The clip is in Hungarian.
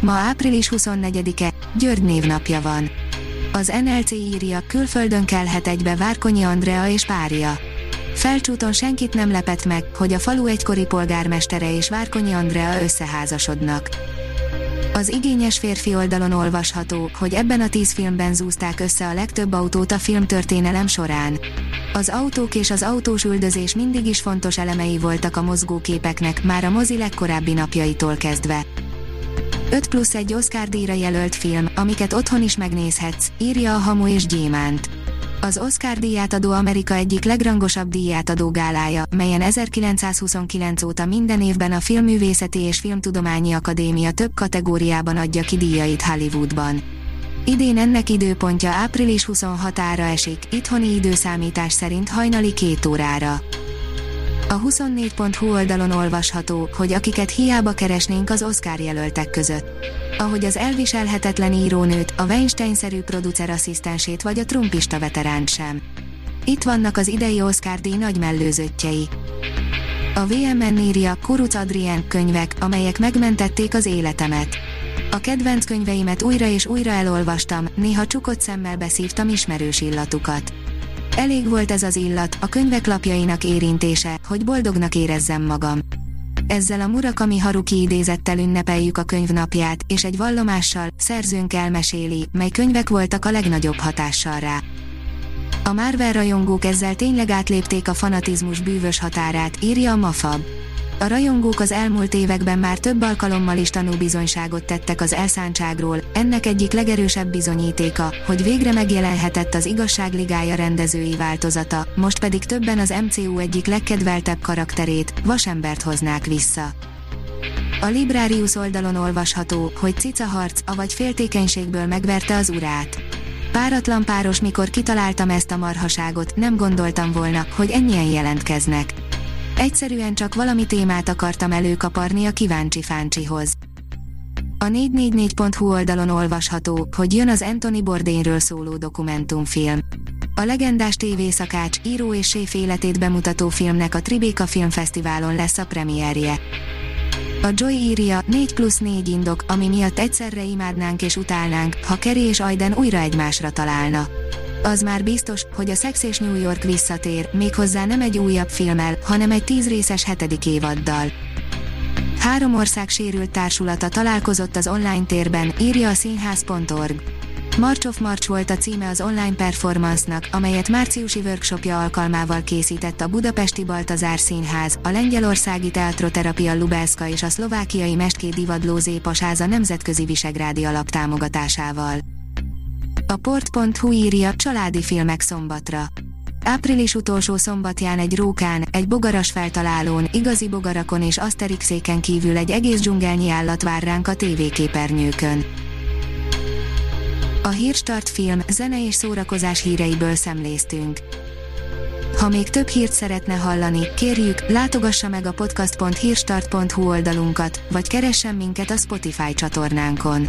Ma április 24-e, György névnapja van. Az NLC írja, külföldön kelhet egybe Várkonyi Andrea és párja. Felcsúton senkit nem lepett meg, hogy a falu egykori polgármestere és Várkonyi Andrea összeházasodnak. Az igényes férfi oldalon olvasható, hogy ebben a tíz filmben zúzták össze a legtöbb autót a filmtörténelem során. Az autók és az autós üldözés mindig is fontos elemei voltak a mozgóképeknek, már a mozi legkorábbi napjaitól kezdve. 5 plusz egy Oscar díjra jelölt film, amiket otthon is megnézhetsz, írja a Hamu és Gyémánt. Az Oscar díjátadó Amerika egyik legrangosabb díjátadó gálája, melyen 1929 óta minden évben a Filmművészeti és Filmtudományi Akadémia több kategóriában adja ki díjait Hollywoodban. Idén ennek időpontja április 26-ára esik, itthoni időszámítás szerint hajnali két órára. A 24.hu oldalon olvasható, hogy akiket hiába keresnénk az Oscar jelöltek között. Ahogy az elviselhetetlen írónőt, a Weinstein-szerű producerasszisztensét vagy a trumpista veteránt sem. Itt vannak az idei Oscar díj nagy mellőzöttjei. A VMN írja Kuruc Adrien könyvek, amelyek megmentették az életemet. A kedvenc könyveimet újra és újra elolvastam, néha csukott szemmel beszívtam ismerős illatukat. Elég volt ez az illat, a könyvek lapjainak érintése, hogy boldognak érezzem magam. Ezzel a Murakami Haruki idézettel ünnepeljük a könyvnapját, és egy vallomással, szerzőnk elmeséli, mely könyvek voltak a legnagyobb hatással rá. A Marvel rajongók ezzel tényleg átlépték a fanatizmus bűvös határát, írja a Mafab. A rajongók az elmúlt években már több alkalommal is tanúbizonyságot tettek az elszántságról, ennek egyik legerősebb bizonyítéka, hogy végre megjelenhetett az igazságligája rendezői változata, most pedig többen az MCU egyik legkedveltebb karakterét, Vasembert hoznák vissza. A Librarius oldalon olvasható, hogy cica harc, avagy féltékenységből megverte az urát. Páratlan páros, mikor kitaláltam ezt a marhaságot, nem gondoltam volna, hogy ennyien jelentkeznek. Egyszerűen csak valami témát akartam előkaparni a kíváncsi fáncsihoz. A 444.hu oldalon olvasható, hogy jön az Anthony Bourdainről szóló dokumentumfilm. A legendás tévészakács, író és séf életét bemutató filmnek a Tribeca Filmfesztiválon lesz a premierje. A Joy írja, 4 plusz 4 indok, ami miatt egyszerre imádnánk és utálnánk, ha Kerry és Aiden újra egymásra találna az már biztos, hogy a Sex és New York visszatér, méghozzá nem egy újabb filmmel, hanem egy tíz részes hetedik évaddal. Három ország sérült társulata találkozott az online térben, írja a színház.org. March of March volt a címe az online performance-nak, amelyet márciusi workshopja alkalmával készített a Budapesti Baltazár Színház, a lengyelországi Teatroterapia Lubelska és a szlovákiai Mestké Divadló Zépasáza nemzetközi visegrádi alaptámogatásával. A port.hu írja családi filmek szombatra. Április utolsó szombatján egy rókán, egy bogaras feltalálón, igazi bogarakon és aszterixéken kívül egy egész dzsungelnyi állat vár ránk a tévéképernyőkön. A Hírstart film, zene és szórakozás híreiből szemléztünk. Ha még több hírt szeretne hallani, kérjük, látogassa meg a podcast.hírstart.hu oldalunkat, vagy keressen minket a Spotify csatornánkon.